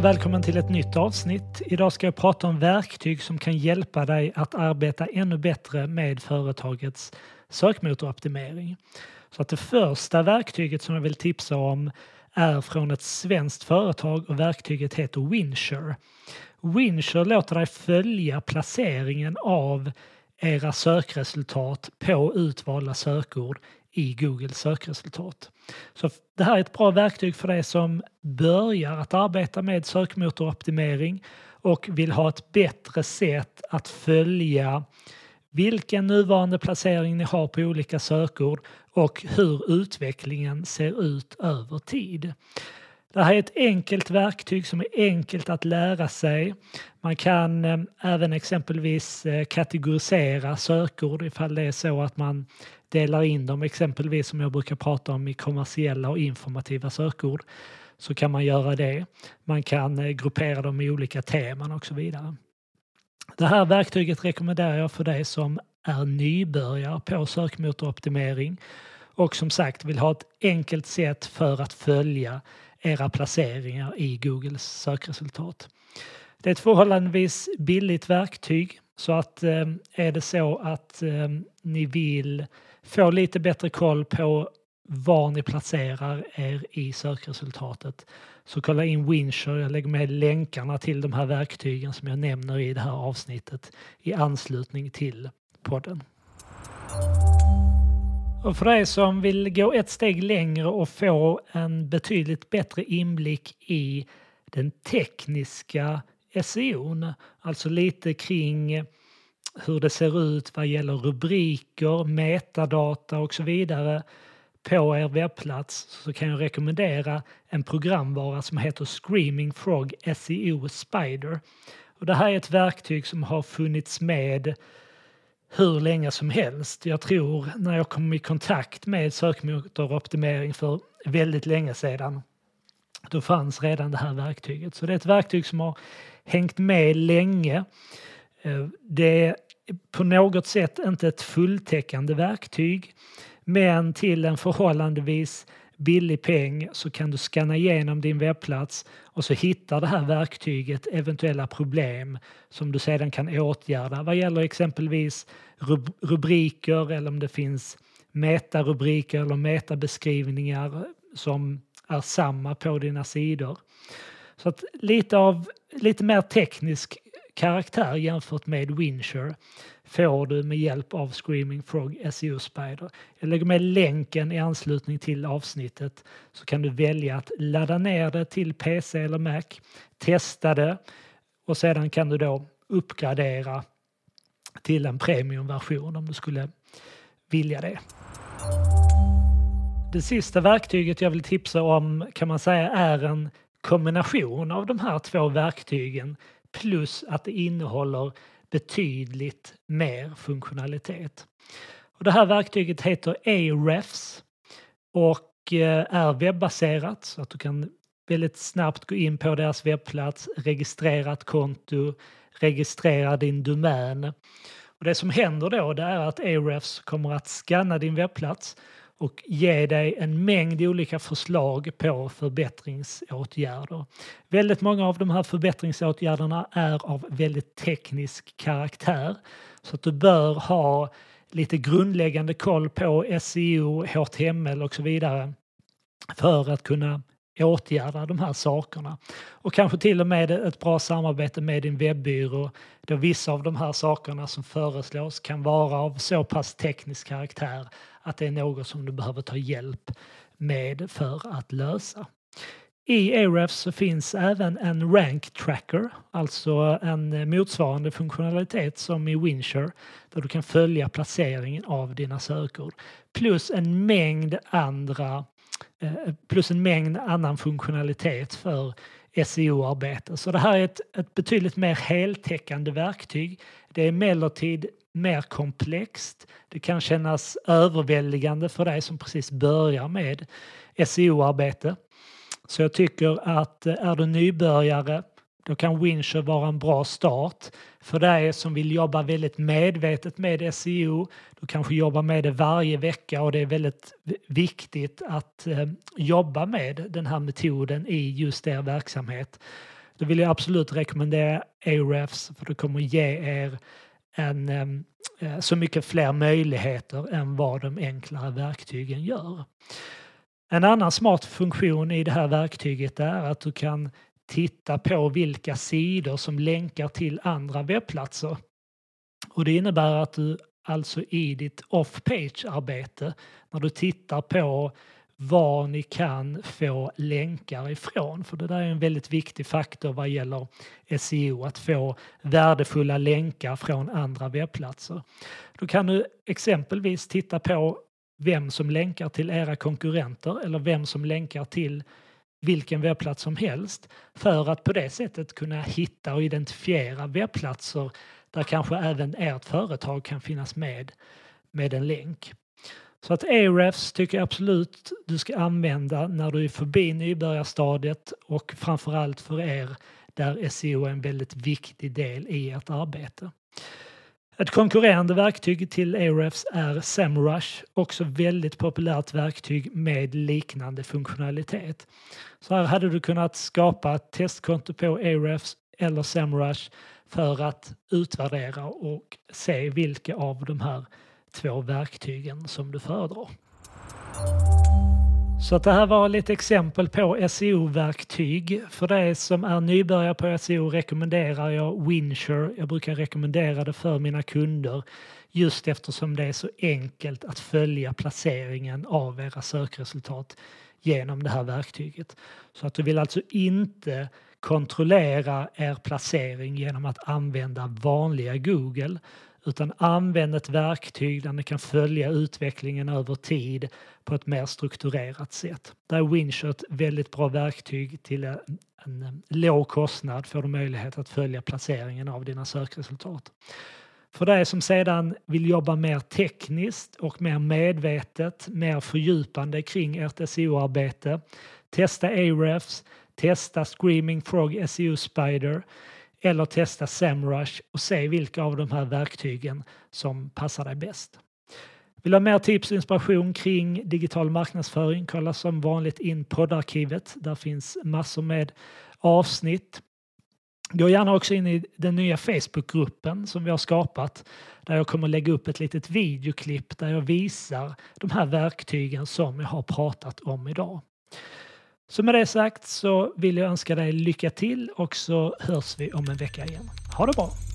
och välkommen till ett nytt avsnitt. Idag ska jag prata om verktyg som kan hjälpa dig att arbeta ännu bättre med företagets sökmotoroptimering. Så att det första verktyget som jag vill tipsa om är från ett svenskt företag och verktyget heter Winsure. Winsure låter dig följa placeringen av era sökresultat på utvalda sökord i Googles sökresultat. Så det här är ett bra verktyg för dig som börjar att arbeta med sökmotoroptimering och vill ha ett bättre sätt att följa vilken nuvarande placering ni har på olika sökord och hur utvecklingen ser ut över tid. Det här är ett enkelt verktyg som är enkelt att lära sig. Man kan eh, även exempelvis eh, kategorisera sökord ifall det är så att man delar in dem exempelvis som jag brukar prata om i kommersiella och informativa sökord så kan man göra det. Man kan eh, gruppera dem i olika teman och så vidare. Det här verktyget rekommenderar jag för dig som är nybörjare på sökmotoroptimering och som sagt vill ha ett enkelt sätt för att följa era placeringar i Googles sökresultat. Det är ett förhållandevis billigt verktyg så att eh, är det så att eh, ni vill få lite bättre koll på var ni placerar er i sökresultatet så kolla in Winsure. Jag lägger med länkarna till de här verktygen som jag nämner i det här avsnittet i anslutning till podden. Och för dig som vill gå ett steg längre och få en betydligt bättre inblick i den tekniska SEO, alltså lite kring hur det ser ut vad gäller rubriker, metadata och så vidare på er webbplats så kan jag rekommendera en programvara som heter Screaming Frog SEO Spider. Och det här är ett verktyg som har funnits med hur länge som helst. Jag tror när jag kom i kontakt med sökmotoroptimering för väldigt länge sedan då fanns redan det här verktyget. Så det är ett verktyg som har hängt med länge. Eh, det är på något sätt inte ett fulltäckande verktyg men till en förhållandevis billig peng så kan du scanna igenom din webbplats och så hittar det här verktyget eventuella problem som du sedan kan åtgärda vad gäller exempelvis rubriker eller om det finns metarubriker eller metabeskrivningar som är samma på dina sidor. Så att lite, av, lite mer teknisk karaktär jämfört med Wincher får du med hjälp av Screaming Frog SEO Spider. Jag lägger med länken i anslutning till avsnittet så kan du välja att ladda ner det till PC eller Mac, testa det och sedan kan du då uppgradera till en premiumversion om du skulle vilja det. Det sista verktyget jag vill tipsa om kan man säga är en kombination av de här två verktygen plus att det innehåller betydligt mer funktionalitet. Och det här verktyget heter Ahrefs och eh, är webbaserat så att du kan väldigt snabbt gå in på deras webbplats, registrera ett konto, registrera din domän. Och det som händer då det är att Ahrefs kommer att scanna din webbplats och ge dig en mängd olika förslag på förbättringsåtgärder. Väldigt många av de här förbättringsåtgärderna är av väldigt teknisk karaktär så att du bör ha lite grundläggande koll på SEO, HTML och så vidare för att kunna åtgärda de här sakerna. Och kanske till och med ett bra samarbete med din webbyrå då vissa av de här sakerna som föreslås kan vara av så pass teknisk karaktär att det är något som du behöver ta hjälp med för att lösa. I Ahrefs så finns även en rank tracker, alltså en motsvarande funktionalitet som i Winsure där du kan följa placeringen av dina sökord. Plus en mängd andra Eh, plus en mängd annan funktionalitet för SEO-arbete. Så det här är ett, ett betydligt mer heltäckande verktyg. Det är emellertid mer komplext. Det kan kännas överväldigande för dig som precis börjar med SEO-arbete. Så jag tycker att eh, är du nybörjare då kan Winsure vara en bra start. För dig som vill jobba väldigt medvetet med SEO, du kanske jobbar med det varje vecka och det är väldigt viktigt att eh, jobba med den här metoden i just er verksamhet. då vill jag absolut rekommendera Ahrefs för det kommer ge er en, eh, så mycket fler möjligheter än vad de enklare verktygen gör. En annan smart funktion i det här verktyget är att du kan titta på vilka sidor som länkar till andra webbplatser. Och det innebär att du alltså i ditt off-page-arbete, när du tittar på var ni kan få länkar ifrån. För det där är en väldigt viktig faktor vad gäller SEO, att få värdefulla länkar från andra webbplatser. Då kan du exempelvis titta på vem som länkar till era konkurrenter eller vem som länkar till vilken webbplats som helst för att på det sättet kunna hitta och identifiera webbplatser där kanske även ert företag kan finnas med med en länk. Så att Ahrefs tycker jag absolut du ska använda när du är förbi nybörjarstadiet och framförallt för er där SEO är en väldigt viktig del i ert arbete. Ett konkurrerande verktyg till Ahrefs är SEMrush, också väldigt populärt verktyg med liknande funktionalitet. Så här hade du kunnat skapa ett testkonto på Ahrefs eller SEMrush för att utvärdera och se vilka av de här två verktygen som du föredrar. Så att det här var lite exempel på SEO-verktyg. För dig som är nybörjare på SEO rekommenderar jag Winsure. Jag brukar rekommendera det för mina kunder just eftersom det är så enkelt att följa placeringen av era sökresultat genom det här verktyget. Så att du vill alltså inte kontrollera er placering genom att använda vanliga Google utan använd ett verktyg där ni kan följa utvecklingen över tid på ett mer strukturerat sätt. Där är Winshot ett väldigt bra verktyg till en, en eh, låg kostnad får du möjlighet att följa placeringen av dina sökresultat. För dig som sedan vill jobba mer tekniskt och mer medvetet, mer fördjupande kring ert SEO-arbete, testa Ahrefs, testa Screaming Frog SEO Spider eller testa SEMrush och se vilka av de här verktygen som passar dig bäst. Vill du ha mer tips och inspiration kring digital marknadsföring? Kolla som vanligt in poddarkivet. Där finns massor med avsnitt. Gå gärna också in i den nya Facebookgruppen som vi har skapat där jag kommer lägga upp ett litet videoklipp där jag visar de här verktygen som jag har pratat om idag. Så med det sagt så vill jag önska dig lycka till och så hörs vi om en vecka igen. Ha det bra!